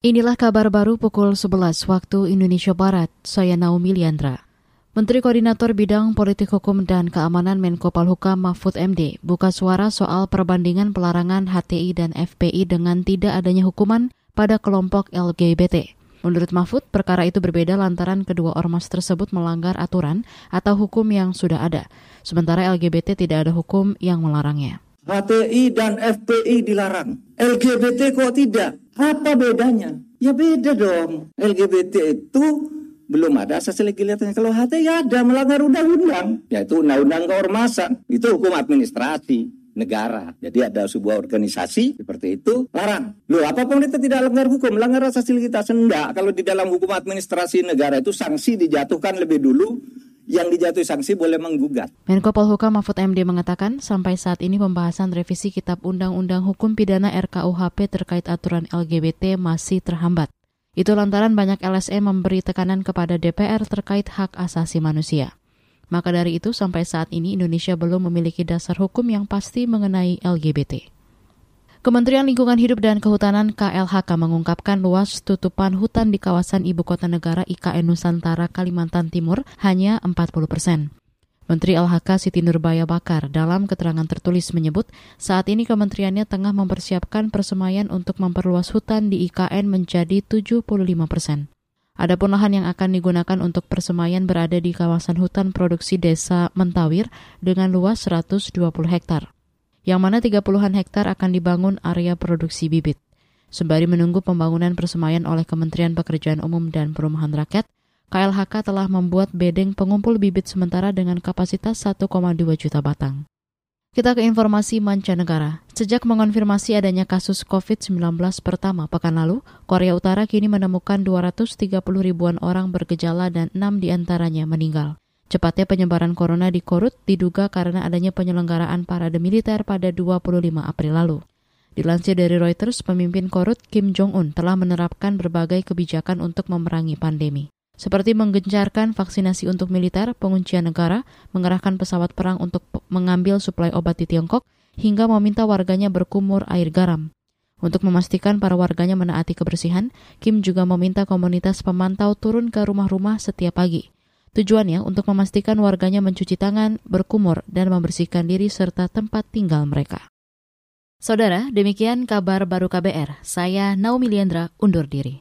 Inilah kabar baru pukul 11 waktu Indonesia Barat. Saya Naomi Liandra. Menteri Koordinator Bidang Politik Hukum dan Keamanan Menko Palhukam Mahfud MD buka suara soal perbandingan pelarangan HTI dan FPI dengan tidak adanya hukuman pada kelompok LGBT. Menurut Mahfud, perkara itu berbeda lantaran kedua ormas tersebut melanggar aturan atau hukum yang sudah ada, sementara LGBT tidak ada hukum yang melarangnya. HTI dan FPI dilarang, LGBT kok tidak? Apa bedanya? Ya beda dong. LGBT itu belum ada asas legislasinya. Kalau HTI ada melanggar undang-undang, yaitu undang-undang keormasan. Itu hukum administrasi negara. Jadi ada sebuah organisasi seperti itu larang. Loh, apa pemerintah tidak langgar hukum? Melanggar asas legislasi enggak. Kalau di dalam hukum administrasi negara itu sanksi dijatuhkan lebih dulu yang dijatuhi sanksi boleh menggugat. Menko Polhukam Mahfud MD mengatakan sampai saat ini pembahasan revisi Kitab Undang-Undang Hukum Pidana RKUHP terkait aturan LGBT masih terhambat. Itu lantaran banyak LSM memberi tekanan kepada DPR terkait hak asasi manusia. Maka dari itu sampai saat ini Indonesia belum memiliki dasar hukum yang pasti mengenai LGBT. Kementerian Lingkungan Hidup dan Kehutanan KLHK mengungkapkan luas tutupan hutan di kawasan ibu kota negara IKN Nusantara Kalimantan Timur hanya 40 persen. Menteri LHK Siti Nurbaya Bakar dalam keterangan tertulis menyebut saat ini kementeriannya tengah mempersiapkan persemaian untuk memperluas hutan di IKN menjadi 75 persen. Adapun lahan yang akan digunakan untuk persemaian berada di kawasan hutan produksi desa Mentawir dengan luas 120 hektar yang mana 30-an hektar akan dibangun area produksi bibit. Sembari menunggu pembangunan persemaian oleh Kementerian Pekerjaan Umum dan Perumahan Rakyat, KLHK telah membuat bedeng pengumpul bibit sementara dengan kapasitas 1,2 juta batang. Kita ke informasi mancanegara. Sejak mengonfirmasi adanya kasus COVID-19 pertama pekan lalu, Korea Utara kini menemukan 230 ribuan orang bergejala dan 6 di antaranya meninggal. Cepatnya penyebaran corona di Korut diduga karena adanya penyelenggaraan parade militer pada 25 April lalu. Dilansir dari Reuters, pemimpin Korut Kim Jong-un telah menerapkan berbagai kebijakan untuk memerangi pandemi. Seperti menggencarkan vaksinasi untuk militer, penguncian negara, mengerahkan pesawat perang untuk mengambil suplai obat di Tiongkok, hingga meminta warganya berkumur air garam. Untuk memastikan para warganya menaati kebersihan, Kim juga meminta komunitas pemantau turun ke rumah-rumah setiap pagi. Tujuannya untuk memastikan warganya mencuci tangan, berkumur, dan membersihkan diri serta tempat tinggal mereka. Saudara, demikian kabar baru KBR. Saya Naomi Liandra, undur diri.